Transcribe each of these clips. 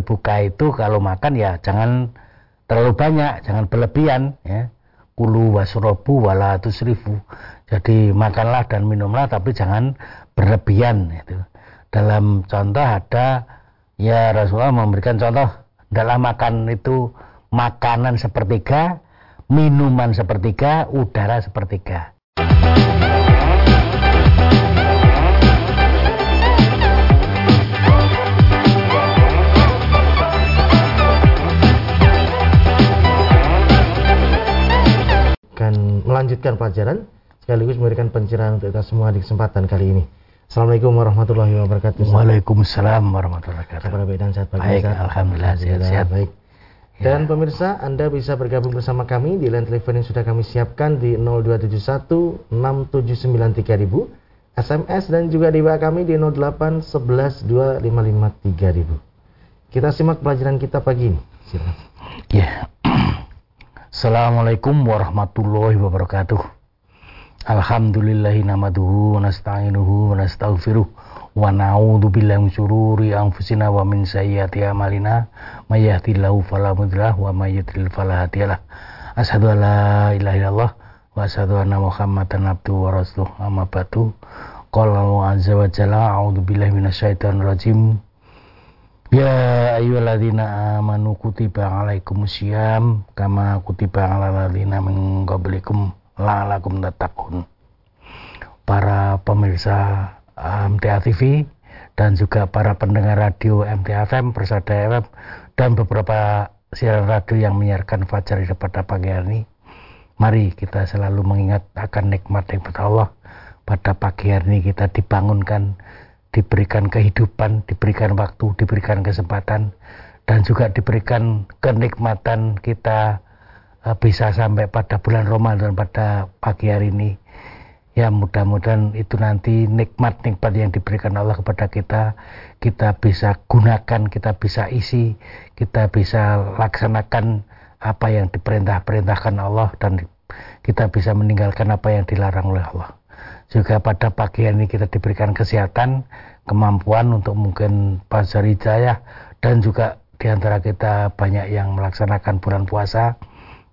berbuka itu kalau makan ya jangan terlalu banyak, jangan berlebihan ya. Kulu wasrobu wala tusrifu. Jadi makanlah dan minumlah tapi jangan berlebihan itu. Dalam contoh ada ya Rasulullah memberikan contoh dalam makan itu makanan sepertiga, minuman sepertiga, udara sepertiga. Melanjutkan pelajaran sekaligus memberikan pencerahan untuk kita semua di kesempatan kali ini. Assalamualaikum warahmatullahi wabarakatuh. Waalaikumsalam warahmatullahi wabarakatuh. Kabar baik dan sehat Baik, Baik, alhamdulillah sehat-sehat. Baik. Ya. Dan pemirsa, Anda bisa bergabung bersama kami di line telepon yang sudah kami siapkan di 0271 6793000, SMS dan juga di WA kami di 08 11 255 3000. Kita simak pelajaran kita pagi ini. Silakan. Ya. Assalamualaikum warahmatullahi wabarakatuh. Alhamdulillahi namaduhu wa nasta'inuhu wa nastaghfiruh wa na'udzu billahi syururi anfusina wa min sayyiati a'malina may yahdihillahu wa may yudlil fala hadiyalah. Asyhadu an la ilaha illallah wa asyhadu anna Muhammadan abduhu wa rasuluh. Amma ba'du. Qala Allah azza wa jalla billahi minasyaitonir rajim. Ya ayyuhalladzina amanu kutiba alaikumusiyam kama kutiba alal ladzina min qablikum la'alakum tattaqun. Para pemirsa MTA TV dan juga para pendengar radio MTA FM, Persada FM dan beberapa siaran radio yang menyiarkan fajar di pada pagi hari ini. Mari kita selalu mengingat akan nikmat-nikmat Allah. Pada pagi hari ini kita dibangunkan diberikan kehidupan, diberikan waktu, diberikan kesempatan, dan juga diberikan kenikmatan kita uh, bisa sampai pada bulan Ramadan pada pagi hari ini. Ya mudah-mudahan itu nanti nikmat-nikmat yang diberikan Allah kepada kita, kita bisa gunakan, kita bisa isi, kita bisa laksanakan apa yang diperintah-perintahkan Allah dan kita bisa meninggalkan apa yang dilarang oleh Allah juga pada pagi ini kita diberikan kesehatan, kemampuan untuk mungkin pasar hijayah dan juga di antara kita banyak yang melaksanakan bulan puasa,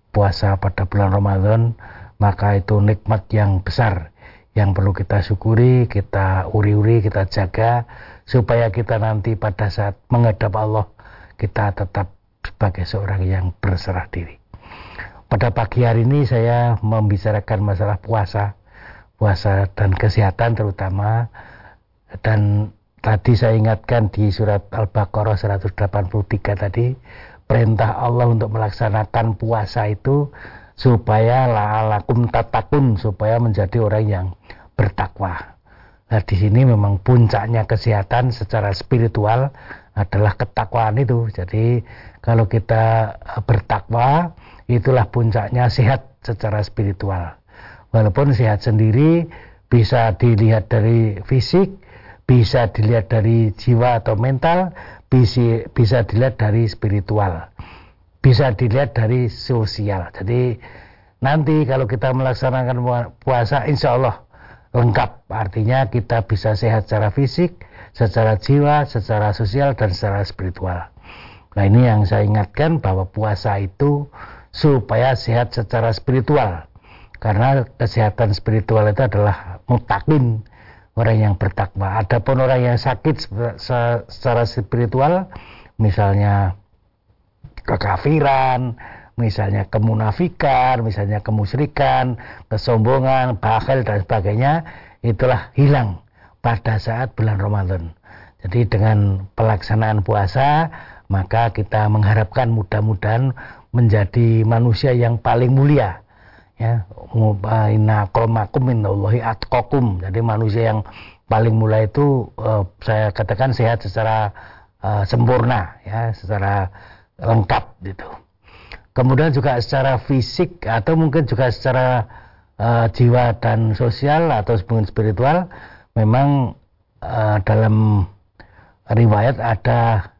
puasa pada bulan Ramadan, maka itu nikmat yang besar yang perlu kita syukuri, kita uri-uri, kita jaga supaya kita nanti pada saat menghadap Allah kita tetap sebagai seorang yang berserah diri. Pada pagi hari ini saya membicarakan masalah puasa puasa dan kesehatan terutama dan tadi saya ingatkan di surat Al-Baqarah 183 tadi perintah Allah untuk melaksanakan puasa itu supaya la'alakum tatakun supaya menjadi orang yang bertakwa. Nah di sini memang puncaknya kesehatan secara spiritual adalah ketakwaan itu. Jadi kalau kita bertakwa itulah puncaknya sehat secara spiritual walaupun sehat sendiri bisa dilihat dari fisik bisa dilihat dari jiwa atau mental bisa, bisa dilihat dari spiritual bisa dilihat dari sosial. Jadi nanti kalau kita melaksanakan puasa insya Allah lengkap. Artinya kita bisa sehat secara fisik secara jiwa secara sosial dan secara spiritual. Nah ini yang saya ingatkan bahwa puasa itu supaya sehat secara spiritual karena kesehatan spiritual itu adalah mutakin orang yang bertakwa. Adapun orang yang sakit secara spiritual, misalnya kekafiran, misalnya kemunafikan, misalnya kemusyrikan, kesombongan, bakhil dan sebagainya, itulah hilang pada saat bulan Ramadan. Jadi dengan pelaksanaan puasa, maka kita mengharapkan mudah-mudahan menjadi manusia yang paling mulia ya mubaina kromakum minallahi atqakum. Jadi manusia yang paling mulai itu uh, saya katakan sehat secara uh, sempurna ya secara lengkap gitu. Kemudian juga secara fisik atau mungkin juga secara uh, jiwa dan sosial atau mungkin spiritual memang uh, dalam riwayat ada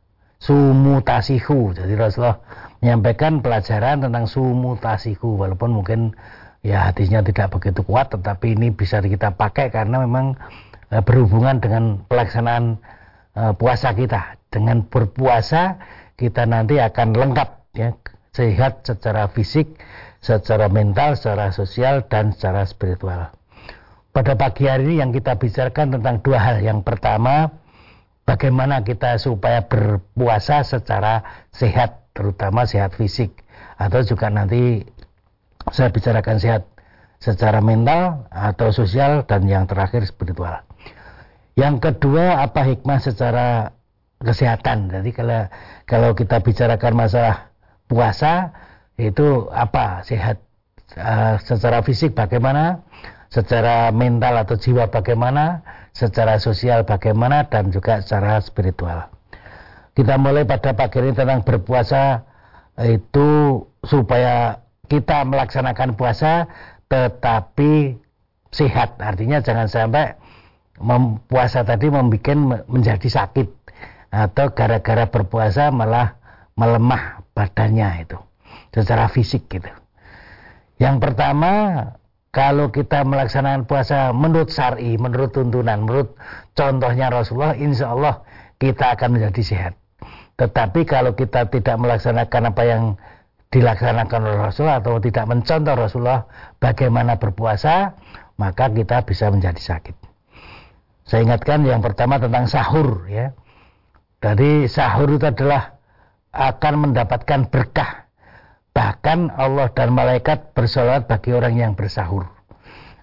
sumutasihu jadi Rasulullah menyampaikan pelajaran tentang sumutasiku walaupun mungkin ya hadisnya tidak begitu kuat tetapi ini bisa kita pakai karena memang e, berhubungan dengan pelaksanaan e, uh, puasa kita. Dengan berpuasa kita nanti akan lengkap ya, sehat secara fisik, secara mental, secara sosial dan secara spiritual. Pada pagi hari ini yang kita bicarakan tentang dua hal. Yang pertama, bagaimana kita supaya berpuasa secara sehat, terutama sehat fisik atau juga nanti saya bicarakan sehat secara mental atau sosial dan yang terakhir spiritual. Yang kedua apa hikmah secara kesehatan. Jadi kalau kalau kita bicarakan masalah puasa itu apa sehat uh, secara fisik bagaimana, secara mental atau jiwa bagaimana, secara sosial bagaimana dan juga secara spiritual. Kita mulai pada pagi ini tentang berpuasa itu supaya kita melaksanakan puasa tetapi sehat. Artinya jangan sampai puasa tadi membuat menjadi sakit atau gara-gara berpuasa malah melemah badannya itu secara fisik gitu. Yang pertama kalau kita melaksanakan puasa menurut syari, menurut tuntunan, menurut contohnya Rasulullah, insya Allah kita akan menjadi sehat. Tetapi kalau kita tidak melaksanakan apa yang dilaksanakan oleh Rasulullah atau tidak mencontoh Rasulullah bagaimana berpuasa, maka kita bisa menjadi sakit. Saya ingatkan yang pertama tentang sahur ya. Jadi sahur itu adalah akan mendapatkan berkah. Bahkan Allah dan malaikat bersolat bagi orang yang bersahur.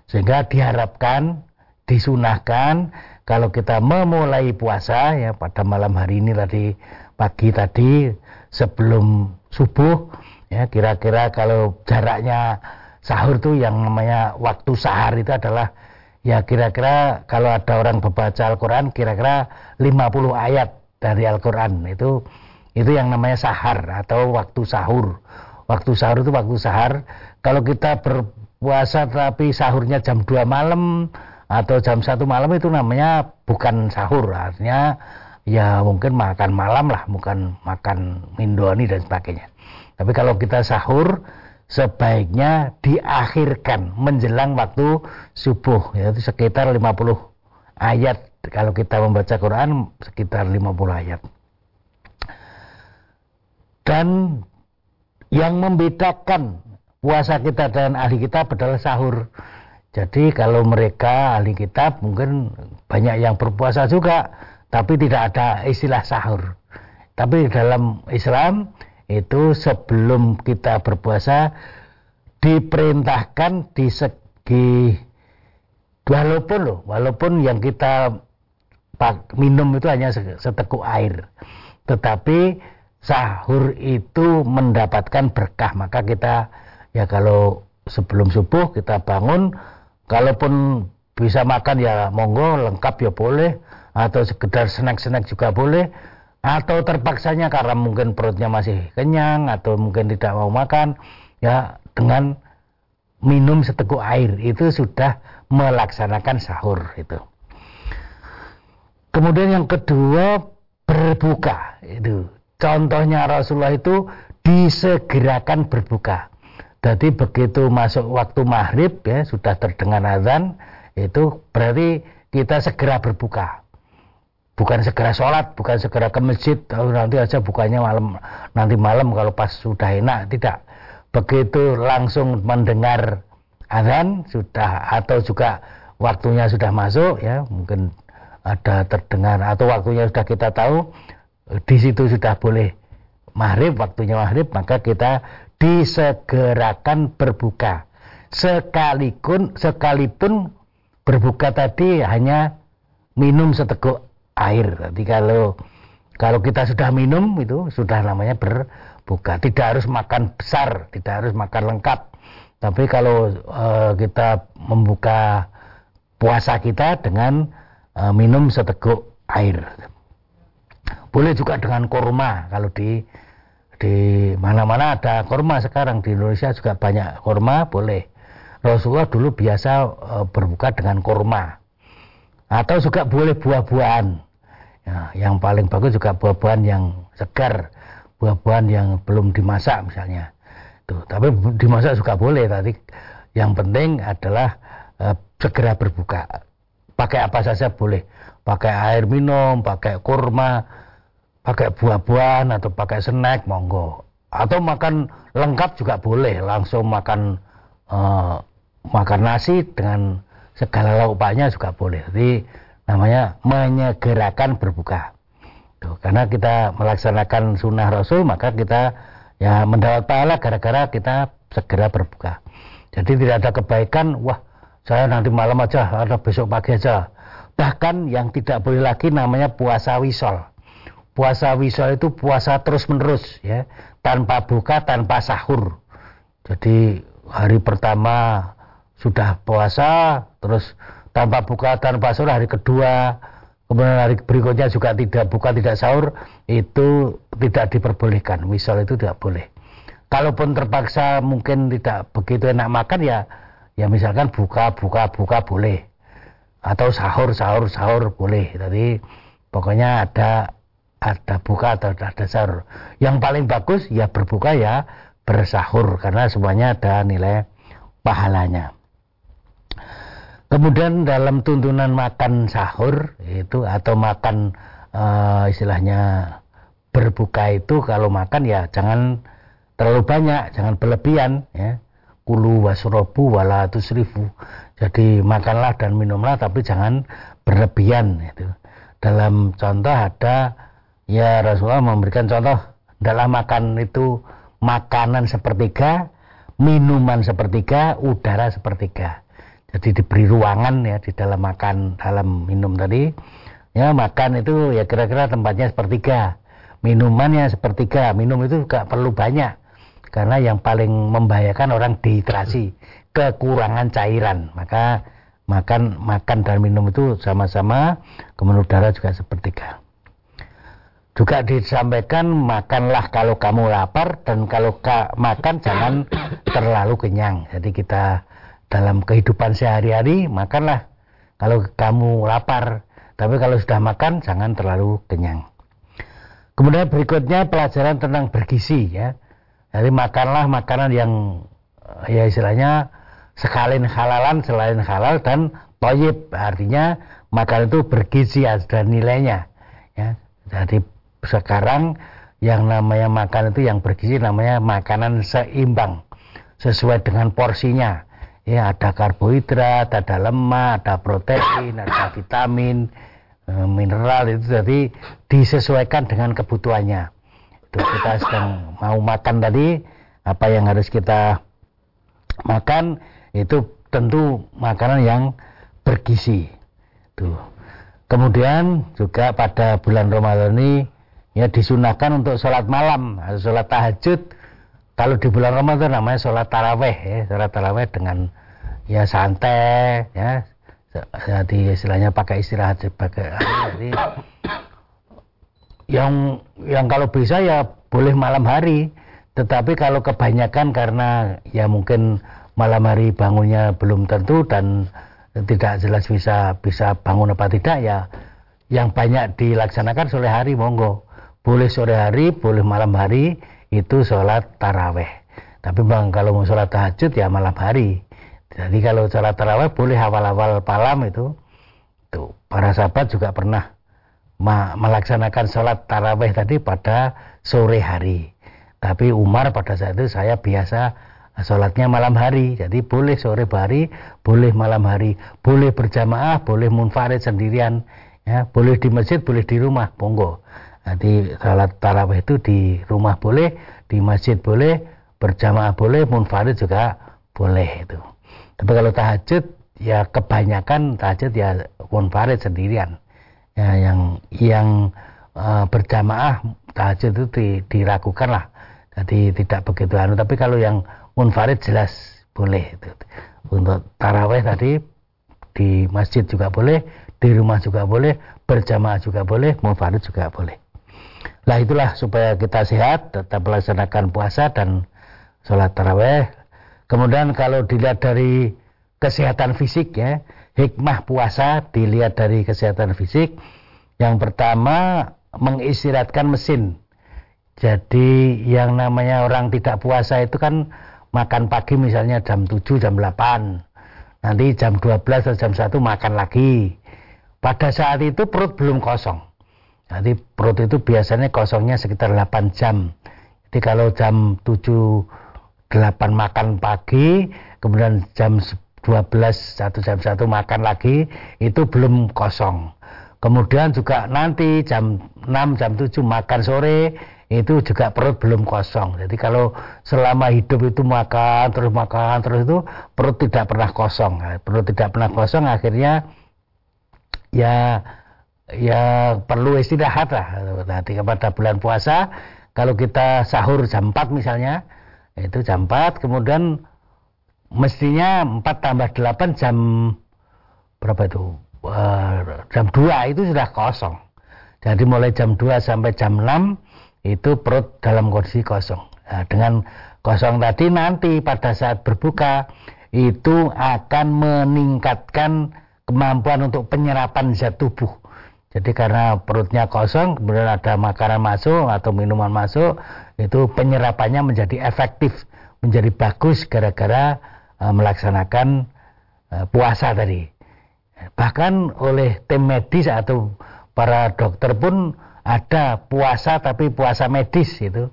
Sehingga diharapkan, disunahkan kalau kita memulai puasa ya pada malam hari ini tadi pagi tadi sebelum subuh ya kira-kira kalau jaraknya sahur tuh yang namanya waktu sahar itu adalah ya kira-kira kalau ada orang membaca Al-Quran kira-kira 50 ayat dari Al-Quran itu itu yang namanya sahar atau waktu sahur waktu sahur itu waktu sahar. Kalau kita berpuasa tapi sahurnya jam 2 malam atau jam satu malam itu namanya bukan sahur. Artinya ya mungkin makan malam lah bukan makan indomie dan sebagainya. Tapi kalau kita sahur sebaiknya diakhirkan menjelang waktu subuh. Yaitu sekitar 50 ayat. Kalau kita membaca Quran sekitar 50 ayat. Dan yang membedakan puasa kita dan ahli kitab adalah sahur jadi kalau mereka ahli kitab mungkin banyak yang berpuasa juga tapi tidak ada istilah sahur. Tapi dalam Islam itu sebelum kita berpuasa diperintahkan di segi walaupun loh, walaupun yang kita minum itu hanya seteguk air, tetapi sahur itu mendapatkan berkah. Maka kita ya kalau sebelum subuh kita bangun kalaupun bisa makan ya monggo lengkap ya boleh. Atau sekedar snack-snack juga boleh. Atau terpaksanya karena mungkin perutnya masih kenyang atau mungkin tidak mau makan ya dengan minum seteguk air itu sudah melaksanakan sahur itu. Kemudian yang kedua berbuka itu contohnya Rasulullah itu disegerakan berbuka. Jadi begitu masuk waktu maghrib ya sudah terdengar azan itu berarti kita segera berbuka bukan segera sholat, bukan segera ke masjid, kalau nanti aja bukannya malam, nanti malam kalau pas sudah enak, tidak. Begitu langsung mendengar azan sudah atau juga waktunya sudah masuk ya, mungkin ada terdengar atau waktunya sudah kita tahu di situ sudah boleh maghrib, waktunya maghrib, maka kita disegerakan berbuka. Sekalipun sekalipun berbuka tadi hanya minum seteguk air. Jadi kalau kalau kita sudah minum itu sudah namanya berbuka. Tidak harus makan besar, tidak harus makan lengkap. Tapi kalau uh, kita membuka puasa kita dengan uh, minum seteguk air. Boleh juga dengan kurma kalau di di mana-mana ada kurma sekarang di Indonesia juga banyak kurma boleh. Rasulullah dulu biasa uh, berbuka dengan kurma atau juga boleh buah-buahan Ya, yang paling bagus juga buah-buahan yang segar, buah-buahan yang belum dimasak misalnya. Tuh, tapi dimasak juga boleh. Tadi yang penting adalah uh, segera berbuka. Pakai apa saja boleh. pakai air minum, pakai kurma, pakai buah-buahan atau pakai snack monggo. Atau makan lengkap juga boleh, langsung makan uh, makan nasi dengan segala lauk pauknya juga boleh. Jadi namanya menyegerakan berbuka. Tuh, karena kita melaksanakan sunnah Rasul maka kita ya mendapat pahala gara-gara kita segera berbuka. Jadi tidak ada kebaikan, wah saya nanti malam aja atau besok pagi aja. Bahkan yang tidak boleh lagi namanya puasa wisol. Puasa wisol itu puasa terus menerus ya, tanpa buka, tanpa sahur. Jadi hari pertama sudah puasa, terus tanpa buka, tanpa sahur hari kedua, kemudian hari berikutnya juga tidak buka, tidak sahur, itu tidak diperbolehkan. Wisol itu tidak boleh kalaupun terpaksa mungkin tidak begitu enak makan ya ya misalkan buka buka buka boleh. Atau sahur sahur sahur boleh. Tadi pokoknya ada ada buka atau ada sahur. Yang paling bagus ya berbuka ya bersahur. Karena semuanya ada nilai pahalanya. Kemudian dalam tuntunan makan sahur itu atau makan uh, istilahnya berbuka itu kalau makan ya jangan terlalu banyak, jangan berlebihan ya. Kulu wasrobu wala tusrifu. Jadi makanlah dan minumlah tapi jangan berlebihan itu. Dalam contoh ada ya Rasulullah memberikan contoh dalam makan itu makanan sepertiga, minuman sepertiga, udara sepertiga. Jadi diberi ruangan ya di dalam makan, dalam minum tadi. Ya makan itu ya kira-kira tempatnya sepertiga. Minumannya sepertiga. Minum itu gak perlu banyak karena yang paling membahayakan orang dehidrasi kekurangan cairan. Maka makan makan dan minum itu sama-sama kemudian udara juga sepertiga. Juga disampaikan makanlah kalau kamu lapar dan kalau ka, makan jangan terlalu kenyang. Jadi kita dalam kehidupan sehari-hari makanlah kalau kamu lapar tapi kalau sudah makan jangan terlalu kenyang. Kemudian berikutnya pelajaran tentang bergizi ya jadi makanlah makanan yang ya istilahnya sekalin halalan selain halal dan toyib. Artinya makan itu bergizi ada nilainya ya. Jadi sekarang yang namanya makan itu yang bergizi namanya makanan seimbang sesuai dengan porsinya. Ya ada karbohidrat ada lemak ada protein ada vitamin eh, mineral itu jadi disesuaikan dengan kebutuhannya kita sedang mau makan tadi apa yang harus kita makan itu tentu makanan yang bergizi. Tuh. Kemudian juga pada bulan Ramadan ini ya disunahkan untuk sholat malam. Atau sholat tahajud. Kalau di bulan Ramadan namanya sholat taraweh ya. Sholat taraweh dengan ya santai ya. Jadi istilahnya pakai istirahat jadi yang yang kalau bisa ya boleh malam hari. Tetapi kalau kebanyakan karena ya mungkin malam hari bangunnya belum tentu dan tidak jelas bisa bisa bangun apa tidak ya yang banyak dilaksanakan sore hari monggo. Boleh sore hari boleh malam hari itu sholat taraweh. Tapi bang kalau mau sholat tahajud ya malam hari. Jadi kalau sholat taraweh boleh awal-awal malam itu. Tuh para sahabat juga pernah melaksanakan sholat taraweh tadi pada sore hari. Tapi Umar pada saat itu saya biasa sholatnya malam hari. Jadi boleh sore hari, boleh malam hari, boleh berjamaah, boleh munfarid sendirian, ya, boleh di masjid, boleh di rumah, monggo. Jadi sholat taraweh itu di rumah boleh, di masjid boleh, berjamaah boleh, munfarid juga boleh itu. Tapi kalau tahajud ya kebanyakan tahajud ya munfarid sendirian ya, yang yang uh, berjamaah tahajud itu di, diragukan lah. Jadi tidak begitu anu. Tapi kalau yang munfarid jelas boleh itu. untuk taraweh tadi di masjid juga boleh di rumah juga boleh berjamaah juga boleh munfarid juga boleh. Lah itulah supaya kita sehat tetap melaksanakan puasa dan sholat taraweh. Kemudian kalau dilihat dari kesehatan fisik ya hikmah puasa dilihat dari kesehatan fisik. Yang pertama mengistirahatkan mesin. Jadi yang namanya orang tidak puasa itu kan makan pagi misalnya jam 7, jam 8. Nanti jam 12 atau jam 1 makan lagi. pada saat itu perut belum kosong. Jadi perut itu biasanya kosongnya sekitar 8 jam. Jadi kalau jam 7 8 makan pagi, kemudian jam 12 satu jam satu makan lagi, itu belum kosong. Kemudian juga nanti jam 6 jam 7 makan sore itu juga perut belum kosong. Jadi kalau selama hidup itu makan terus makan terus itu perut tidak pernah kosong. Nah, perut tidak pernah kosong akhirnya ya ya perlu istirahat lah. Nanti kepada bulan puasa kalau kita sahur jam 4 misalnya itu jam 4 kemudian mestinya 4 tambah 8 jam berapa itu uh, jam 2 itu sudah kosong jadi mulai jam 2 sampai jam 6 itu perut dalam kondisi kosong. Nah, dengan kosong tadi nanti pada saat berbuka itu akan meningkatkan kemampuan untuk penyerapan zat tubuh. Jadi karena perutnya kosong, kemudian ada makanan masuk atau minuman masuk, itu penyerapannya menjadi efektif, menjadi bagus gara-gara melaksanakan e, puasa tadi. Bahkan oleh tim medis atau para dokter pun ada puasa tapi puasa medis itu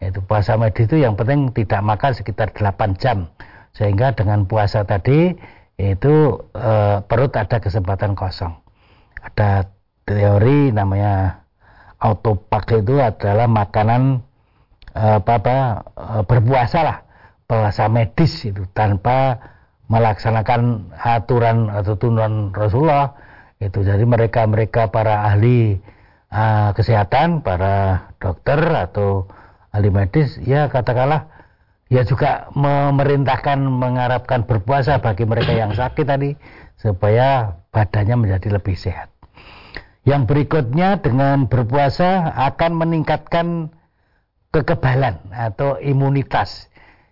itu puasa medis itu yang penting tidak makan sekitar 8 jam. Sehingga dengan puasa tadi itu e, perut ada kesempatan kosong. Ada teori namanya autopak itu adalah makanan e, apa apa berpuasa lah puasa medis itu tanpa melaksanakan aturan atau tuntunan Rasulullah itu jadi mereka mereka para ahli uh, kesehatan, para dokter atau ahli medis, ya katakanlah ya juga memerintahkan mengharapkan berpuasa bagi mereka yang sakit tadi supaya badannya menjadi lebih sehat. Yang berikutnya dengan berpuasa akan meningkatkan kekebalan atau imunitas.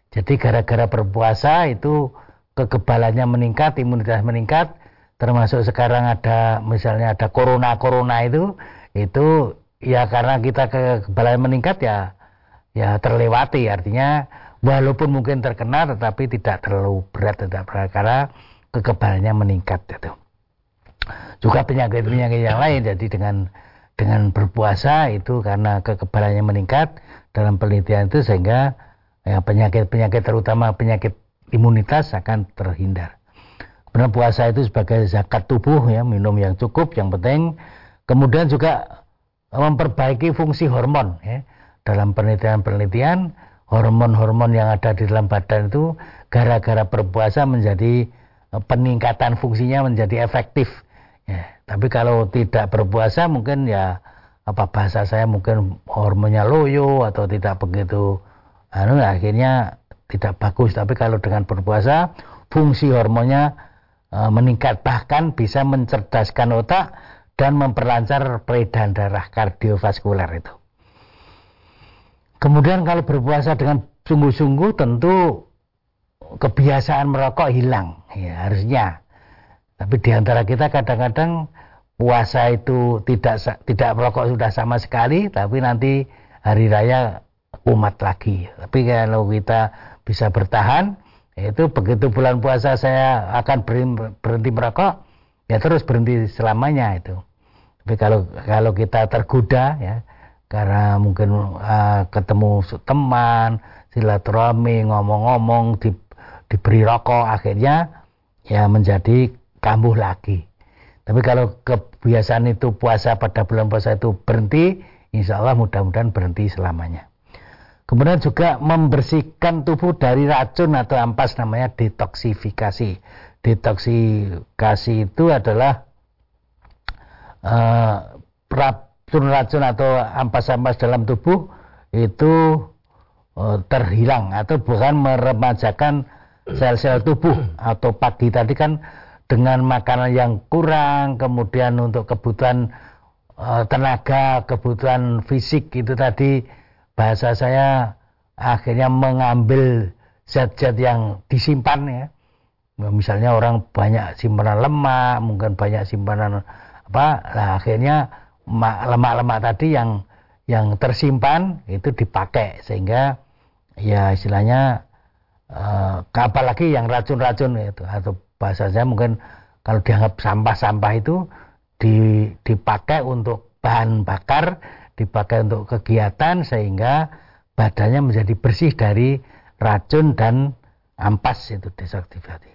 Jadi gara-gara berpuasa itu kekebalannya meningkat, imunitas meningkat, termasuk sekarang ada misalnya ada corona corona itu itu ya karena kita kekebalan meningkat ya ya terlewati. Artinya walaupun mungkin terkena tetapi tidak terlalu berat tidak berat. Karena kekebalannya meningkat itu. Juga penyakit-penyakit yang lain. Jadi dengan dengan berpuasa itu karena kekebalannya meningkat dalam penelitian itu sehingga penyakit-penyakit terutama penyakit imunitas akan terhindar. Kemudian puasa itu sebagai zakat tubuh ya minum yang cukup yang penting Kemudian juga memperbaiki fungsi hormon. Ya. Dalam penelitian-penelitian, hormon-hormon yang ada di dalam badan itu gara-gara berpuasa menjadi eh, peningkatan fungsinya menjadi efektif. Ya. Tapi kalau tidak berpuasa mungkin ya apa bahasa saya mungkin hormonnya loyo atau tidak begitu anu akhirnya tidak bagus tapi kalau dengan berpuasa fungsi hormonnya e, meningkat bahkan bisa mencerdaskan otak dan memperlancar peredaran darah kardiovaskuler itu. Kemudian kalau berpuasa dengan sungguh-sungguh tentu kebiasaan merokok hilang, ya harusnya. Tapi di antara kita kadang-kadang puasa itu tidak tidak merokok sudah sama sekali, tapi nanti hari raya umat lagi. Tapi kalau kita bisa bertahan, itu begitu bulan puasa saya akan berhenti merokok, ya terus berhenti selamanya itu. Tapi kalau kalau kita tergoda ya karena mungkin uh, ketemu teman, silaturahmi, ngomong-ngomong, di, diberi rokok, akhirnya ya menjadi kambuh lagi. Tapi kalau kebiasaan itu puasa pada bulan puasa itu berhenti, insya Allah mudah-mudahan berhenti selamanya. Kemudian juga membersihkan tubuh dari racun atau ampas namanya detoksifikasi. Detoksifikasi itu adalah uh, racun-racun atau ampas-ampas dalam tubuh itu uh, terhilang atau bukan meremajakan sel-sel tubuh atau pagi tadi kan dengan makanan yang kurang kemudian untuk kebutuhan uh, tenaga kebutuhan fisik itu tadi bahasa saya akhirnya mengambil zat-zat yang disimpan ya. Misalnya orang banyak simpanan lemak mungkin banyak simpanan apa nah akhirnya lemak-lemak tadi yang yang tersimpan itu dipakai sehingga ya istilahnya uh, apalagi yang racun-racun itu. Atau bahasa saya mungkin kalau dianggap sampah-sampah itu di, dipakai untuk bahan bakar, dipakai untuk kegiatan sehingga badannya menjadi bersih dari racun dan ampas itu desaktivasi.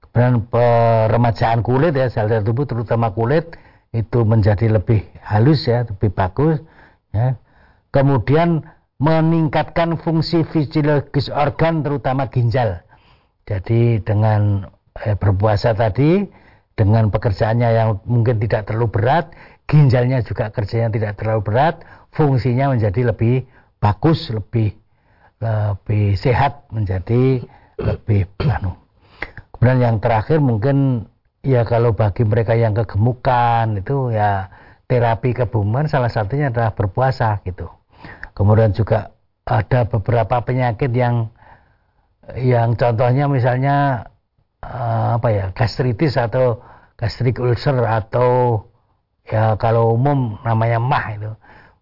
Kemudian peremajaan kulit ya sel sel tubuh terutama kulit itu menjadi lebih halus ya, lebih bagus ya. Kemudian meningkatkan fungsi fisiologis organ terutama ginjal. Jadi dengan eh, berpuasa tadi dengan pekerjaannya yang mungkin tidak terlalu berat, ginjalnya juga kerjanya tidak terlalu berat, fungsinya menjadi lebih bagus, lebih lebih sehat, menjadi lebih anu. Kemudian yang terakhir mungkin ya kalau bagi mereka yang kegemukan itu ya terapi kebumen salah satunya adalah berpuasa gitu. Kemudian juga ada beberapa penyakit yang yang contohnya misalnya uh, apa ya gastritis atau gastric ulcer atau ya kalau umum namanya mah itu.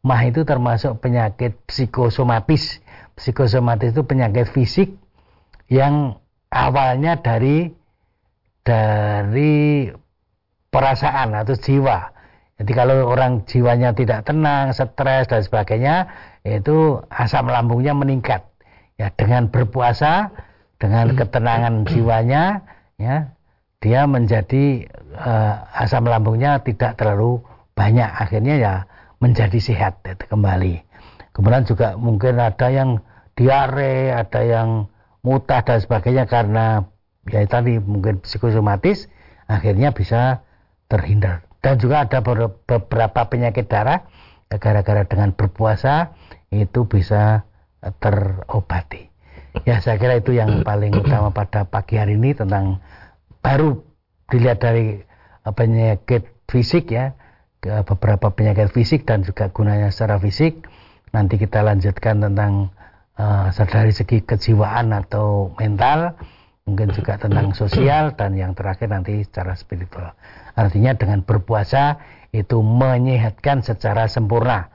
Mah itu termasuk penyakit psikosomatis. Psikosomatis itu penyakit fisik yang awalnya dari dari perasaan atau jiwa. Jadi kalau orang jiwanya tidak tenang, stres dan sebagainya, itu asam lambungnya meningkat. Ya dengan berpuasa, dengan ketenangan jiwanya, ya dia menjadi uh, asam lambungnya tidak terlalu banyak. Akhirnya ya menjadi sehat ya, kembali. Kemudian juga mungkin ada yang diare, ada yang mutah dan sebagainya karena ya tadi mungkin psikosomatis akhirnya bisa terhindar dan juga ada beberapa penyakit darah gara-gara dengan berpuasa itu bisa terobati ya saya kira itu yang paling utama pada pagi hari ini tentang baru dilihat dari eh, penyakit fisik ya beberapa penyakit fisik dan juga gunanya secara fisik nanti kita lanjutkan tentang uh, dari segi kejiwaan atau mental mungkin juga tentang sosial dan yang terakhir nanti secara spiritual. Artinya dengan berpuasa itu menyehatkan secara sempurna,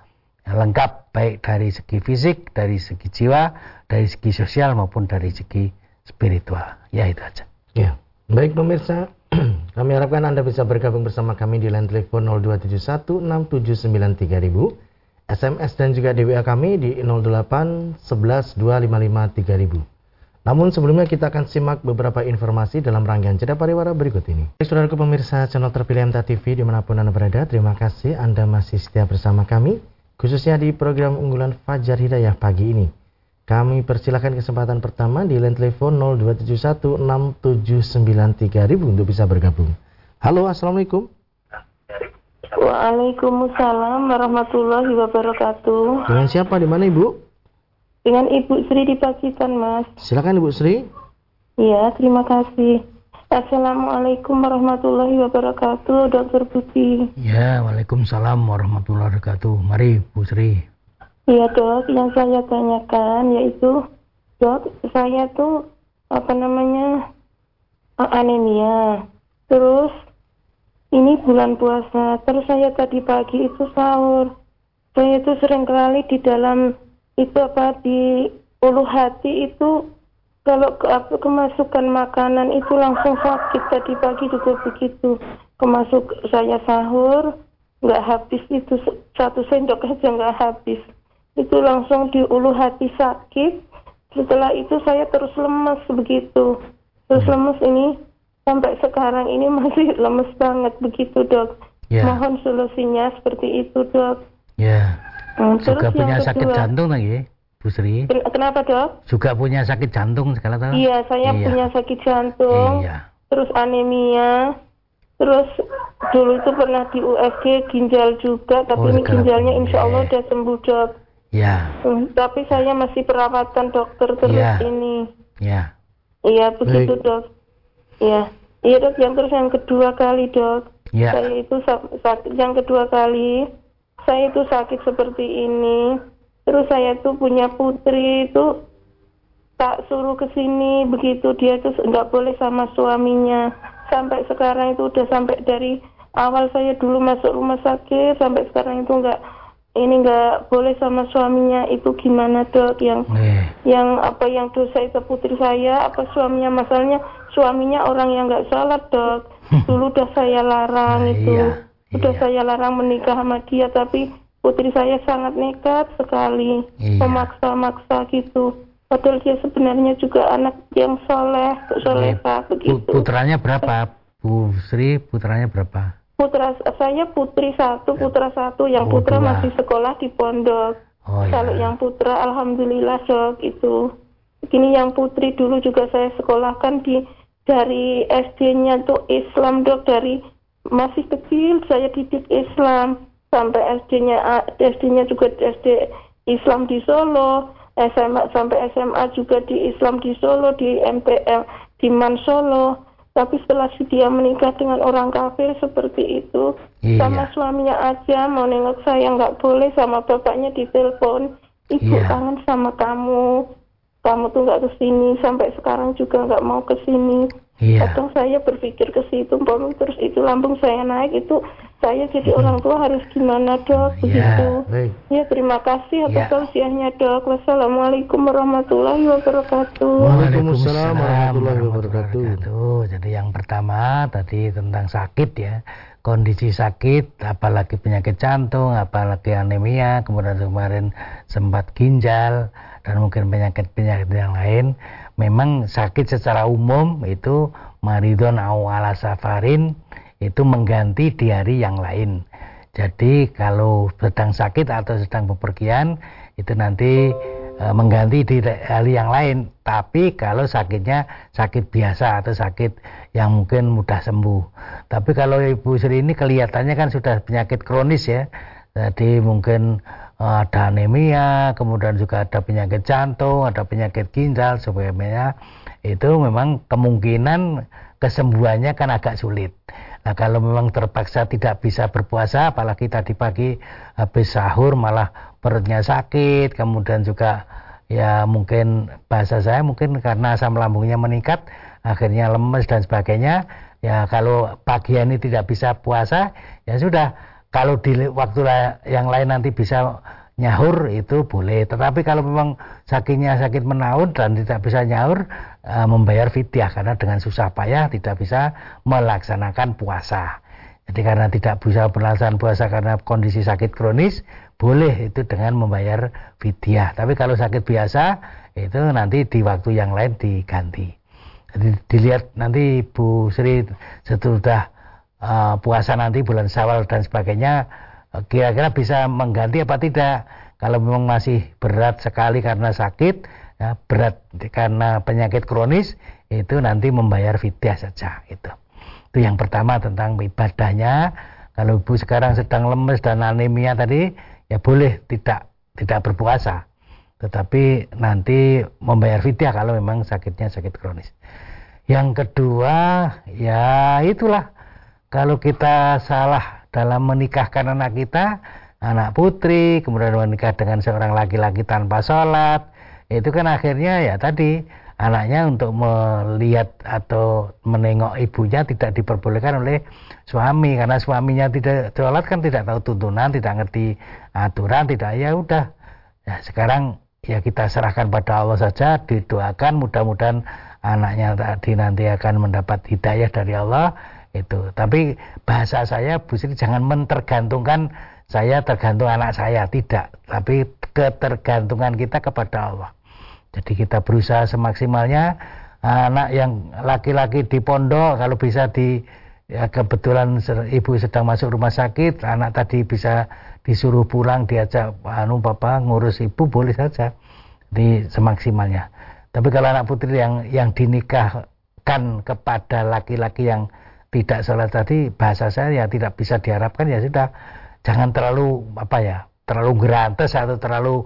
lengkap baik dari segi fisik, dari segi jiwa, dari segi sosial maupun dari segi spiritual. Ya itu aja. Ya, baik pemirsa, kami harapkan Anda bisa bergabung bersama kami di line telepon 02716793000, SMS dan juga di WA kami di 08 11 255 3000. Namun sebelumnya kita akan simak beberapa informasi dalam rangkaian jeda pariwara berikut ini. Saudaraku pemirsa channel terpilih MTA TV di mana pun Anda berada, terima kasih Anda masih setia bersama kami, khususnya di program unggulan Fajar Hidayah pagi ini. Kami persilahkan kesempatan pertama di line telepon 02716793000 untuk bisa bergabung. Halo, Assalamualaikum. Waalaikumsalam warahmatullahi wabarakatuh. Dengan siapa di mana Ibu? Dengan Ibu Sri di Pacitan, Mas. Silakan Ibu Sri. Iya, terima kasih. Assalamualaikum warahmatullahi wabarakatuh, Dokter Putih. Ya, Waalaikumsalam warahmatullahi wabarakatuh. Mari, Bu Sri. Iya, Dok. Yang saya tanyakan yaitu, Dok, saya tuh apa namanya anemia. Terus ini bulan puasa. Terus saya tadi pagi itu sahur. Saya itu sering kali di dalam itu apa di ulu hati itu kalau ke, apa, kemasukan makanan itu langsung sakit tadi pagi juga begitu kemasuk saya sahur nggak habis itu satu sendok aja nggak habis itu langsung di ulu hati sakit setelah itu saya terus lemes begitu terus lemes ini sampai sekarang ini masih lemes banget begitu dok yeah. mohon solusinya seperti itu dok ya yeah. Hmm, juga punya sakit kedua, jantung lagi, Bu Sri. Kenapa dok? Juga punya sakit jantung sekali tahu. Iya, saya iya. punya sakit jantung. Iya. Terus anemia. Terus dulu itu pernah di USG ginjal juga, tapi oh, ini ginjalnya insya Allah udah sembuh dok. Iya. Hmm, tapi saya masih perawatan dokter terus ya. ini. Iya. Iya begitu Baik. dok. Iya. Iya dok, yang terus yang kedua kali dok. Iya. Saya itu sakit yang kedua kali saya itu sakit seperti ini terus saya tuh punya putri itu tak suruh ke sini begitu dia tuh nggak boleh sama suaminya sampai sekarang itu udah sampai dari awal saya dulu masuk rumah sakit sampai sekarang itu nggak ini nggak boleh sama suaminya. Itu gimana dok? Yang yang apa yang dosa itu putri saya? Apa suaminya? Masalahnya suaminya orang yang nggak salah dok. Dulu udah saya larang nah, itu. iya. Sudah Iya. saya larang menikah sama dia, tapi putri saya sangat nekat sekali, Iya. memaksa-maksa gitu. Padahal dia sebenarnya juga anak yang soleh, soleha. Pu- begitu. putranya berapa? Bu Sri putranya berapa Putra saya putri satu, putra satu, yang Oh, putra dua. masih sekolah di pondok. oh Kalau ya yang putra, alhamdulillah dok itu. Begini yang putri dulu juga saya sekolahkan di dari SD-nya tuh Islam dok dari masih kecil saya didik Islam sampai SD-nya SD-nya juga SD Islam di Solo, SMA sampai SMA juga di Islam di Solo di MPL di Man Solo. Tapi setelah dia menikah dengan orang kafir seperti itu, Iya. sama suaminya aja mau nengok saya nggak boleh sama bapaknya ditelepon ibu Iya. kangen sama kamu kamu tuh nggak ke sini sampai sekarang juga nggak mau ke sini iya kadang saya berpikir ke situ Mpok, terus itu lambung saya naik itu saya jadi orang tua harus gimana dok Iya. begitu Baik. ya terima kasih atas Iya. tausiahnya dok wassalamualaikum warahmatullahi wabarakatuh Waalaikumsalam warahmatullahi wabarakatuh. Jadi yang pertama tadi tentang sakit ya, kondisi sakit, apalagi penyakit jantung, apalagi anemia, kemudian kemarin sempat ginjal dan mungkin penyakit-penyakit yang lain. Memang sakit secara umum itu maridon au ala safarin itu mengganti di hari yang lain. Jadi kalau sedang sakit atau sedang bepergian itu nanti e, mengganti di hari yang lain. Tapi kalau sakitnya sakit biasa atau sakit yang mungkin mudah sembuh. Tapi kalau Ibu Sri ini kelihatannya kan sudah penyakit kronis ya. Jadi mungkin ada anemia, kemudian juga ada penyakit jantung, ada penyakit ginjal sebagainya. Itu memang kemungkinan kesembuhannya kan agak sulit. Nah kalau memang terpaksa tidak bisa berpuasa, apalagi tadi pagi habis sahur malah perutnya sakit, kemudian juga ya mungkin bahasa saya mungkin karena asam lambungnya meningkat, akhirnya lemes dan sebagainya. Ya kalau pagi ini tidak bisa puasa, ya sudah. Kalau di waktu yang lain nanti bisa nyahur itu boleh. Tetapi kalau memang sakitnya sakit menaun dan tidak bisa nyahur, eh, membayar fidyah karena dengan susah payah tidak bisa melaksanakan puasa. Jadi karena tidak bisa melaksanakan puasa karena kondisi sakit kronis, boleh itu dengan membayar fidyah. Tapi kalau sakit biasa, itu nanti di waktu yang lain diganti. Jadi dilihat nanti Bu Sri sesudah uh, puasa nanti bulan Syawal dan sebagainya uh, kira-kira bisa mengganti apa tidak? Kalau memang masih berat sekali karena sakit ya, berat karena penyakit kronis itu nanti membayar fidyah saja itu. Itu yang pertama tentang ibadahnya. Kalau ibu sekarang sedang lemes dan anemia tadi ya boleh tidak tidak berpuasa. Tetapi nanti membayar fidyah kalau memang sakitnya sakit kronis. Yang kedua ya itulah kalau kita salah dalam menikahkan anak kita, anak putri, kemudian menikah dengan seorang laki-laki tanpa sholat, itu kan akhirnya ya tadi anaknya untuk melihat atau menengok ibunya tidak diperbolehkan oleh suami karena suaminya tidak sholat kan tidak tahu tuntunan, tidak ngerti aturan, tidak ya udah. Ya sekarang ya kita serahkan pada Allah saja, didoakan mudah-mudahan anaknya tadi nanti akan mendapat hidayah dari Allah itu. Tapi bahasa saya Bu Sri jangan mentergantungkan saya tergantung anak saya, tidak. Tapi ketergantungan kita kepada Allah. Jadi kita berusaha semaksimalnya anak yang laki-laki di pondok kalau bisa di ya kebetulan ibu sedang masuk rumah sakit, anak tadi bisa disuruh pulang diajak anu papa ngurus ibu boleh saja di semaksimalnya. Tapi kalau anak putri yang yang dinikahkan kepada laki-laki yang tidak sholat tadi bahasa saya ya tidak bisa diharapkan ya sudah. Jangan terlalu apa ya terlalu gerantes atau terlalu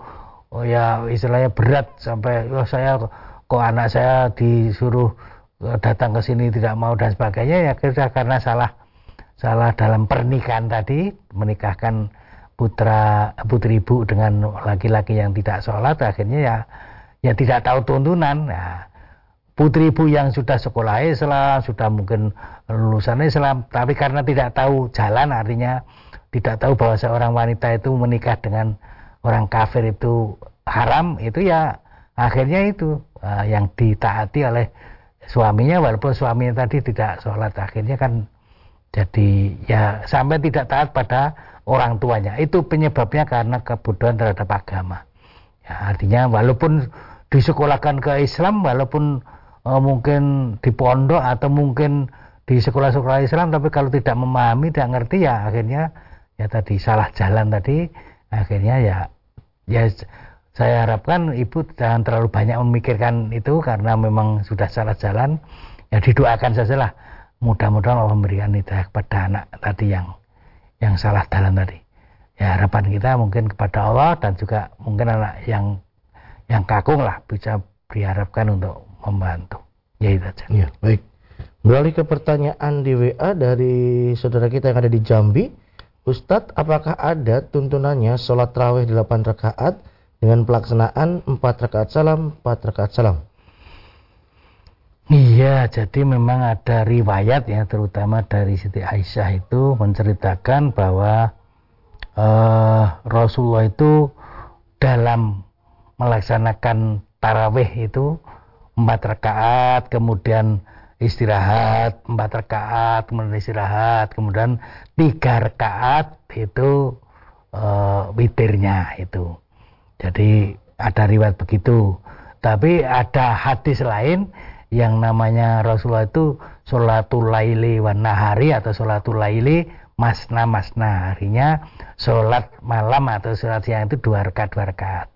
oh ya istilahnya berat sampai oh saya kok anak saya disuruh eh, datang ke sini tidak mau dan sebagainya ya kira karena salah salah dalam pernikahan tadi menikahkan putra putri ibu dengan laki-laki yang tidak sholat akhirnya ya ya tidak tahu tuntunan. Nah, putri ibu yang sudah sekolah Islam, sudah mungkin lulusan Islam, tapi karena tidak tahu jalan artinya tidak tahu bahwa seorang wanita itu menikah dengan orang kafir itu haram, itu ya akhirnya itu uh, yang ditaati oleh suaminya walaupun suaminya tadi tidak sholat akhirnya kan jadi ya sampai tidak taat pada orang tuanya. Itu penyebabnya karena kebodohan terhadap agama. Ya, artinya walaupun disekolahkan ke Islam walaupun uh, mungkin di pondok atau mungkin di sekolah-sekolah Islam tapi kalau tidak memahami tidak ngerti ya akhirnya ya tadi salah jalan tadi akhirnya ya ya saya harapkan ibu jangan terlalu banyak memikirkan itu karena memang sudah salah jalan. Ya didoakan sajalah. Mudah-mudahan Allah memberikan hidayah kepada anak tadi yang yang salah jalan tadi. Ya harapan kita mungkin kepada Allah dan juga mungkin anak yang yang kakung lah bisa diharapkan untuk membantu ya itu saja ya baik Beralih ke pertanyaan di WA dari saudara kita yang ada di Jambi. Ustadz, apakah ada tuntunannya sholat raweh 8 rakaat dengan pelaksanaan 4 rakaat salam, 4 rakaat salam? Iya, jadi memang ada riwayat ya, terutama dari Siti Aisyah itu menceritakan bahwa uh, Rasulullah itu dalam melaksanakan taraweh itu empat rakaat, kemudian istirahat empat rakaat kemudian istirahat kemudian tiga rakaat itu uh, witirnya itu. Jadi ada riwayat begitu. Tapi ada hadis lain yang namanya Rasulullah itu sholatul laili wan nahari atau sholatul laili masna masna. Harinya sholat malam atau sholat siang itu dua rakaat dua rakaat.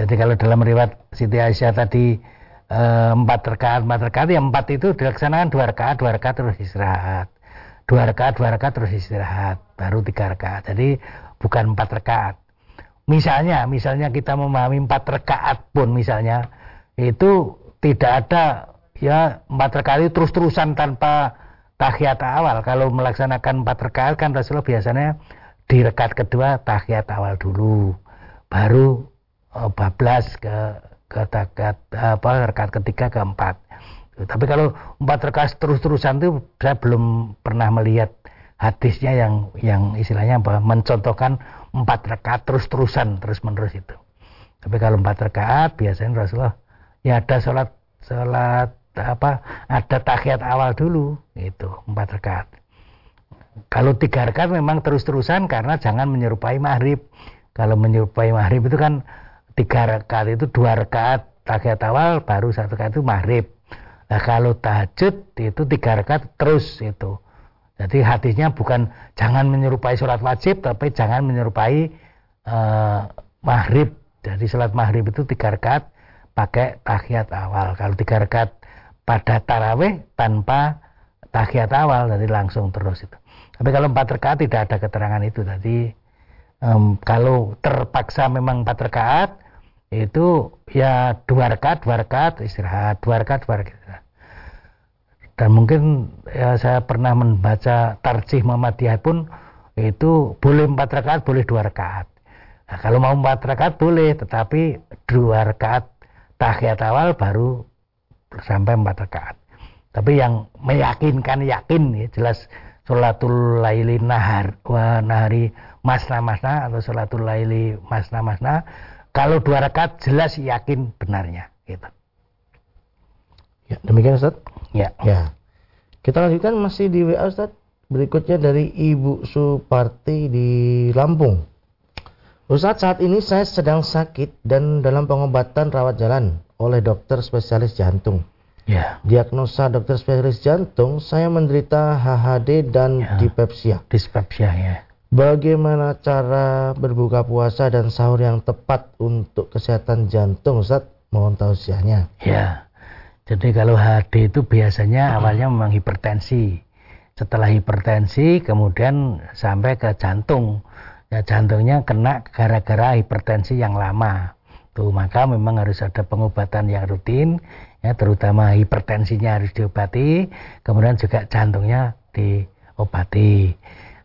Jadi kalau dalam riwayat Siti Aisyah tadi empat rakaat empat rakaat ya empat itu dilaksanakan dua rakaat dua rakaat terus istirahat. Dua rakaat dua rakaat terus istirahat baru tiga rakaat. Jadi bukan empat rakaat. Misalnya misalnya kita memahami empat rakaat pun misalnya itu tidak ada ya empat rakaat itu terus terusan tanpa tahiyat awal. Kalau melaksanakan empat rakaat kan Rasulullah biasanya di rakaat kedua tahiyat awal dulu. Baru oh, bablas ke kata apa rekat ketiga keempat. Tapi kalau empat rekas terus-terusan itu saya belum pernah melihat hadisnya yang yang istilahnya apa mencontohkan empat rekat terus-terusan terus-menerus itu. Tapi kalau empat rakaat biasanya Rasulullah ya ada sholat sholat apa ada tahiyat awal dulu itu empat rakaat kalau tiga rakaat memang terus-terusan karena jangan menyerupai maghrib. Kalau menyerupai maghrib itu kan tiga rakaat itu dua rakaat tahiyat awal baru satu rakaat itu maghrib. Nah kalau tahajud itu tiga rakaat terus itu. Jadi hadisnya bukan jangan menyerupai sholat wajib tapi jangan menyerupai uh, maghrib. Jadi sholat maghrib itu tiga rakaat pakai tahiyat awal kalau tiga rakaat pada taraweh tanpa tahiyat awal jadi langsung terus itu. Tapi kalau empat rakaat tidak ada keterangan itu. Jadi um, kalau terpaksa memang empat rakaat itu ya dua rakaat dua rakaat istirahat dua rakaat dua rakaat dan mungkin ya saya pernah membaca tarjih Muhammadiyah pun itu boleh empat rakaat boleh dua rakaat. Nah, kalau mau empat rakaat boleh tetapi dua rakaat tahiyat awal baru sampai empat rakaat. Tapi yang meyakinkan yakin ya jelas sholatul laili nahar wa nahari masna masna atau sholatul laili masna masna kalau dua rakaat jelas yakin benarnya gitu. Ya, demikian Ustaz. Ya. Ya. Kita lanjutkan masih di WA Ustaz. Berikutnya dari Ibu Suparti di Lampung. Ustaz, saat ini saya sedang sakit dan dalam pengobatan rawat jalan oleh dokter spesialis jantung. Ya. Diagnosa dokter spesialis jantung, saya menderita HHD dan ya. dispepsia. Dispepsia ya. Bagaimana cara berbuka puasa dan sahur yang tepat untuk kesehatan jantung, Ustaz? Mohon tausiahnya. Ya. Jadi kalau HD itu biasanya awalnya memang hipertensi. Setelah hipertensi kemudian sampai ke jantung. Ya jantungnya kena gara-gara hipertensi yang lama. Tuh maka memang harus ada pengobatan yang rutin ya terutama hipertensinya harus diobati, kemudian juga jantungnya diobati.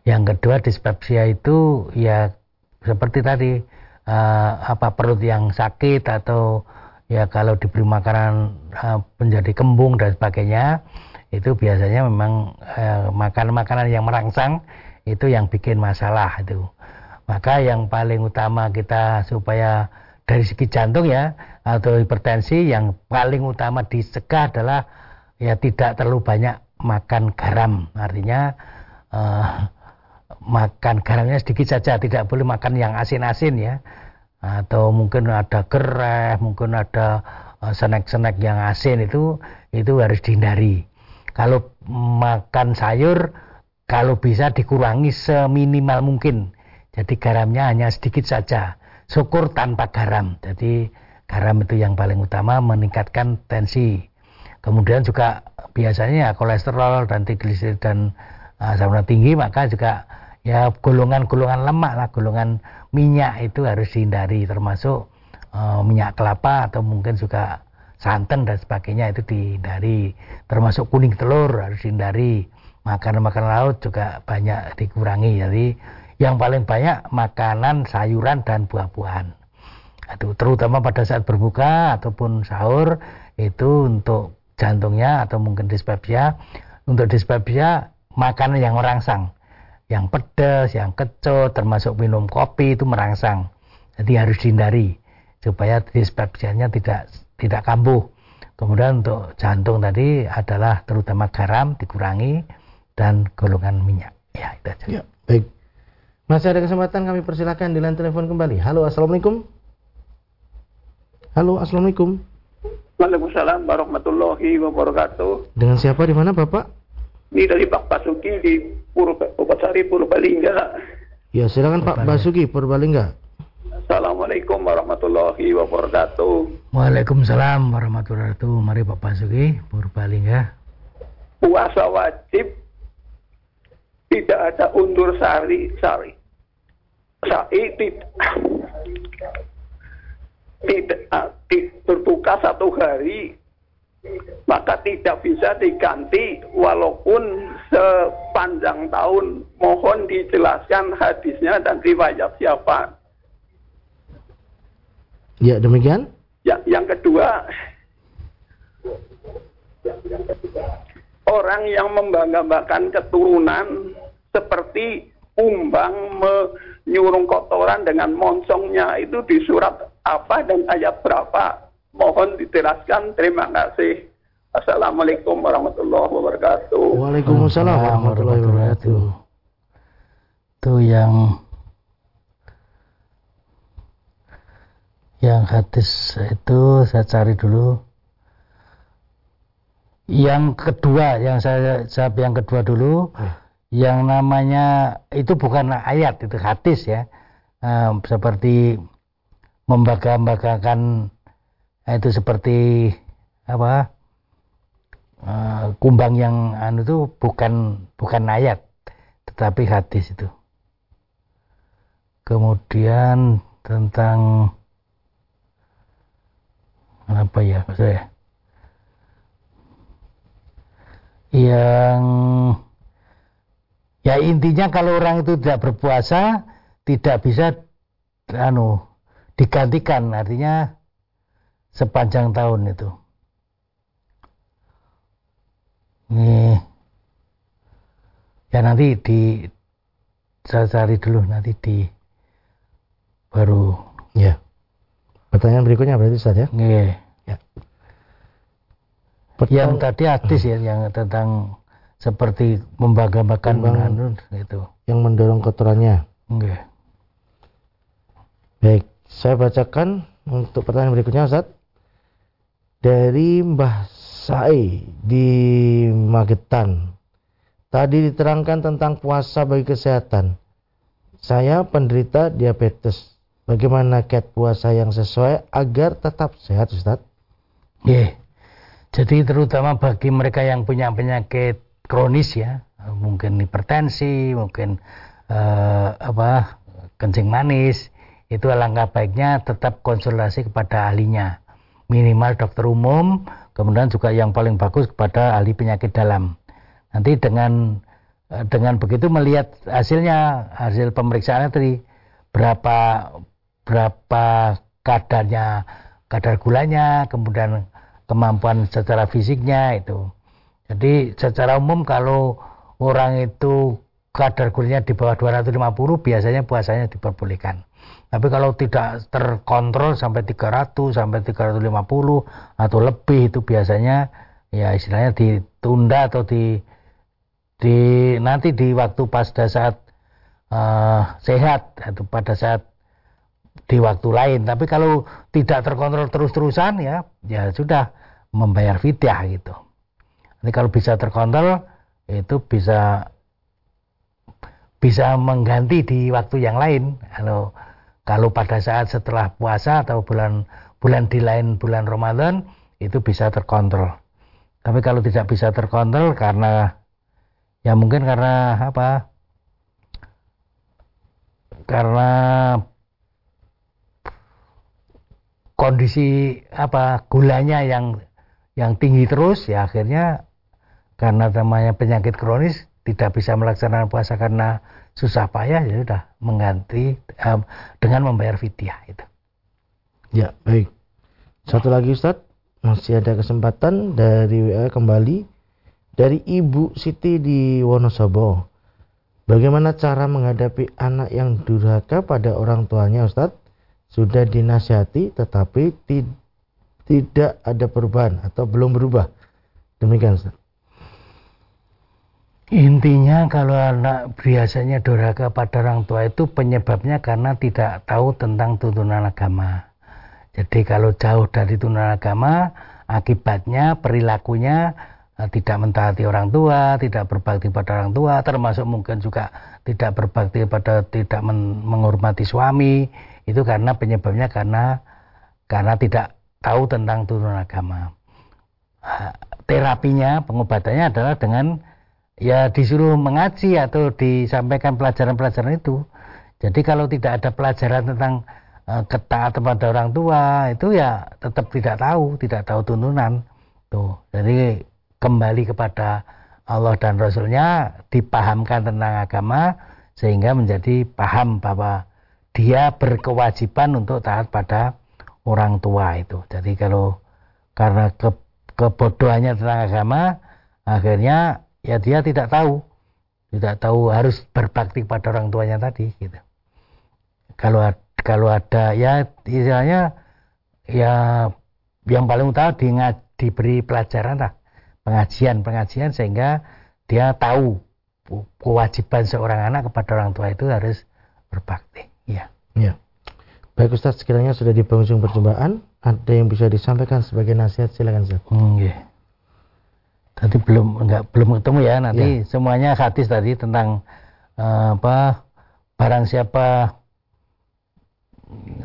Yang kedua dispepsia itu ya seperti tadi uh, apa perut yang sakit atau ya kalau diberi makanan uh, menjadi kembung dan sebagainya itu biasanya memang uh, makanan-makanan yang merangsang itu yang bikin masalah itu. Maka yang paling utama kita supaya dari segi jantung ya atau hipertensi yang paling utama dicegah adalah ya tidak terlalu banyak makan garam. Artinya uh, makan garamnya sedikit saja, tidak boleh makan yang asin-asin ya. Atau mungkin ada gereh, mungkin ada uh, snack-snack yang asin itu itu harus dihindari. Kalau makan sayur kalau bisa dikurangi seminimal mungkin. Jadi garamnya hanya sedikit saja. Syukur tanpa garam. Jadi garam itu yang paling utama meningkatkan tensi. Kemudian juga biasanya ya kolesterol dan trigliserid dan asam uh, tinggi maka juga ya golongan-golongan lemak lah, golongan minyak itu harus dihindari termasuk uh, minyak kelapa atau mungkin juga santan dan sebagainya itu dihindari. Termasuk kuning telur harus dihindari. Makanan-makanan laut juga banyak dikurangi. Jadi yang paling banyak makanan sayuran dan buah-buahan itu terutama pada saat berbuka ataupun sahur itu untuk jantungnya atau mungkin dispepsia untuk dispepsia makanan yang merangsang yang pedas, yang kecut, termasuk minum kopi itu merangsang. Jadi harus dihindari supaya dispepsianya tidak tidak kambuh. Kemudian untuk jantung tadi adalah terutama garam dikurangi dan golongan minyak. Ya, itu aja. Ya, baik. Masih ada kesempatan kami persilakan di line telepon kembali. Halo, Assalamualaikum. Halo, Assalamualaikum. Waalaikumsalam warahmatullahi wabarakatuh. Dengan siapa di mana, Bapak? Ini dari Pak Basuki di Purwasari Purbalingga. Ya, silakan Pak Basuki Purbalingga. Assalamualaikum warahmatullahi wabarakatuh. Waalaikumsalam warahmatullahi wabarakatuh. Mari Pak Basuki Purbalingga. Puasa wajib tidak ada undur sari sari sari tidak tidak uh, berbuka satu hari maka tidak bisa diganti walaupun sepanjang tahun. Mohon dijelaskan hadisnya dan riwayat siapa. Ya demikian. Ya yang kedua. Orang yang membanggakan keturunan seperti umbang menyurung kotoran dengan monsongnya itu di surat apa dan ayat berapa mohon dijelaskan. Terima kasih. Assalamualaikum warahmatullahi wabarakatuh. Waalaikumsalam warahmatullahi wabarakatuh. Itu yang yang hadis itu saya cari dulu. Yang kedua yang saya jawab yang kedua dulu. Hmm. yang namanya itu bukan ayat itu hadis ya. Um, seperti membangga-banggakan itu seperti apa uh, kumbang yang anu itu bukan bukan ayat tetapi hadis itu. Kemudian tentang apa ya saya yang ya intinya kalau orang itu tidak berpuasa tidak bisa anu digantikan. Artinya sepanjang tahun itu. Ini ya nanti di saya cari dulu nanti di baru. Ya. Pertanyaan berikutnya berarti saja ya. ya. Yang tadi hadis ya yang tentang seperti membanggakan itu yang mendorong kotorannya. Okay. baik saya bacakan untuk pertanyaan berikutnya Ustaz dari Mbah Sai di Magetan. Tadi diterangkan tentang puasa bagi kesehatan. Saya penderita diabetes. Bagaimana kiat puasa yang sesuai agar tetap sehat Ustaz? Yeah jadi terutama bagi mereka yang punya penyakit kronis ya, mungkin hipertensi, mungkin eh, apa kencing manis, itu alangkah baiknya tetap konsultasi kepada ahlinya. Minimal dokter umum, kemudian juga yang paling bagus kepada ahli penyakit dalam. Nanti dengan eh, dengan begitu melihat hasilnya, hasil pemeriksaannya tadi berapa berapa kadarnya, kadar gulanya, kemudian kemampuan secara fisiknya itu. Jadi secara umum kalau orang itu kadar gulanya di bawah 250 biasanya puasanya diperbolehkan. Tapi kalau tidak terkontrol sampai 300 sampai 350 atau lebih itu biasanya ya istilahnya ditunda atau di di nanti di waktu pada saat uh, sehat atau pada saat di waktu lain. Tapi kalau tidak terkontrol terus-terusan ya ya sudah membayar fidyah gitu. Ini kalau bisa terkontrol itu bisa bisa mengganti di waktu yang lain. Kalau kalau pada saat setelah puasa atau bulan bulan di lain bulan Ramadan itu bisa terkontrol. Tapi kalau tidak bisa terkontrol karena ya mungkin karena apa? Karena kondisi apa gulanya yang yang tinggi terus ya akhirnya karena namanya penyakit kronis tidak bisa melaksanakan puasa karena susah payah ya sudah mengganti um, dengan membayar fidyah itu. Ya, baik. Satu lagi Ustaz, masih ada kesempatan dari WA kembali dari Ibu Siti di Wonosobo. Bagaimana cara menghadapi anak yang durhaka pada orang tuanya Ustadz? Sudah dinasihati tetapi tidak ada perubahan atau belum berubah. Demikian Ustaz. Intinya kalau anak biasanya durhaka pada orang tua itu penyebabnya karena tidak tahu tentang tuntunan agama. Jadi kalau jauh dari tuntunan agama, akibatnya perilakunya eh, tidak mentaati orang tua, tidak berbakti pada orang tua, termasuk mungkin juga tidak berbakti pada tidak menghormati suami, itu karena penyebabnya karena karena tidak tahu tentang tuntunan agama. Terapinya, pengobatannya adalah dengan ya disuruh mengaji atau disampaikan pelajaran-pelajaran itu. Jadi kalau tidak ada pelajaran tentang uh, ketaatan pada orang tua itu ya tetap tidak tahu, tidak tahu tuntunan. Tuh. Jadi kembali kepada Allah dan Rasulnya dipahamkan tentang agama sehingga menjadi paham bahwa dia berkewajiban untuk taat pada orang tua itu. Jadi kalau karena ke, kebodohannya tentang agama akhirnya ya dia tidak tahu. Tidak tahu harus berbakti pada orang tuanya tadi gitu. Kalau kalau ada ya istilahnya ya yang paling utama di, diberi pelajaran lah. Pengajian pengajian sehingga dia tahu kewajiban seorang anak kepada orang tua itu harus berbakti ya. Ya. Baik Ustaz sekiranya sudah di penghujung perjumpaan. Ada yang bisa disampaikan sebagai nasihat silakan Ustaz. Hmm, yeah. Tadi belum enggak belum ketemu ya nanti ya. semuanya hadis tadi tentang uh, apa barang siapa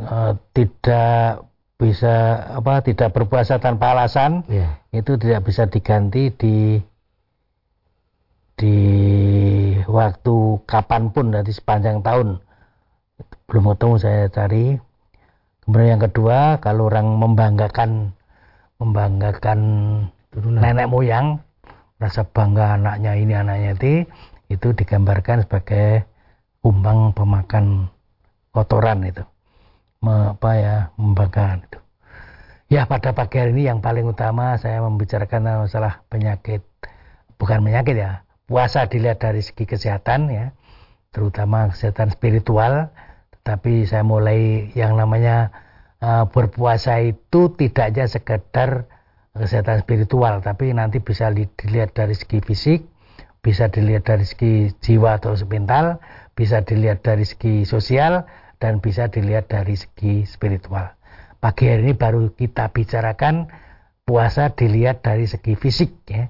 uh, tidak bisa apa tidak berpuasa tanpa alasan ya. itu tidak bisa diganti di di waktu kapan pun nanti sepanjang tahun belum ketemu saya cari kemudian yang kedua kalau orang membanggakan membanggakan turunan. Nenek moyang rasa bangga anaknya ini anaknya itu itu digambarkan sebagai kumbang pemakan kotoran itu. Apa ya membanggakan itu. Ya pada pagi hari ini yang paling utama saya membicarakan masalah penyakit bukan penyakit ya puasa dilihat dari segi kesehatan ya terutama kesehatan spiritual. Tetapi saya mulai yang namanya uh, berpuasa itu tidak saja sekedar kesehatan spiritual tapi nanti bisa dilihat dari segi fisik bisa dilihat dari segi jiwa atau mental bisa dilihat dari segi sosial dan bisa dilihat dari segi spiritual. Pagi hari ini baru kita bicarakan puasa dilihat dari segi fisik ya.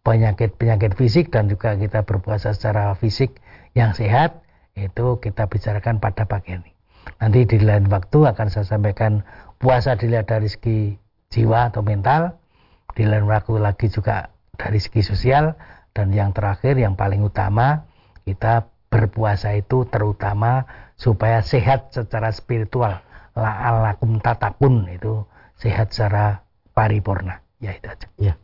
Penyakit-penyakit fisik dan juga kita berpuasa secara fisik yang sehat itu kita bicarakan pada pagi ini nanti di lain waktu akan saya sampaikan puasa dilihat dari segi jiwa atau mental, di lain waktu lagi juga dari segi sosial, dan yang terakhir yang paling utama kita berpuasa itu terutama supaya sehat secara spiritual. La'alakum tatakun itu sehat secara paripurna ya itu aja. Ya.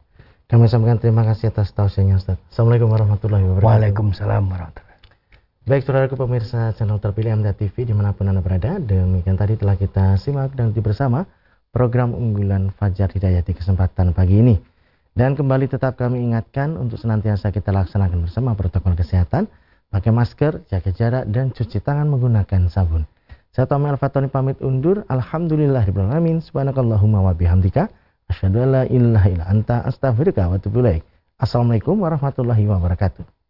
Kami sampaikan terima kasih atas tausiahnya Ustaz. Assalamualaikum warahmatullahi wabarakatuh. Waalaikumsalam warahmatullahi wabarakatuh. Baik saudara pemirsa channel terpilih MDA TV di mana pun anda berada demikian tadi telah kita simak dan bersama program unggulan Fajar Hidayah di kesempatan pagi ini. Dan kembali tetap kami ingatkan untuk senantiasa kita laksanakan bersama protokol kesehatan, pakai masker, jaga jarak, dan cuci tangan menggunakan sabun. Saya Tommy Al-Fatoni pamit undur. Alhamdulillahirrahmanirrahim. Subhanakallahumma wa bihamdika. Asyhadu an la ilaha illa anta astaghfiruka wa Assalamualaikum warahmatullahi wabarakatuh.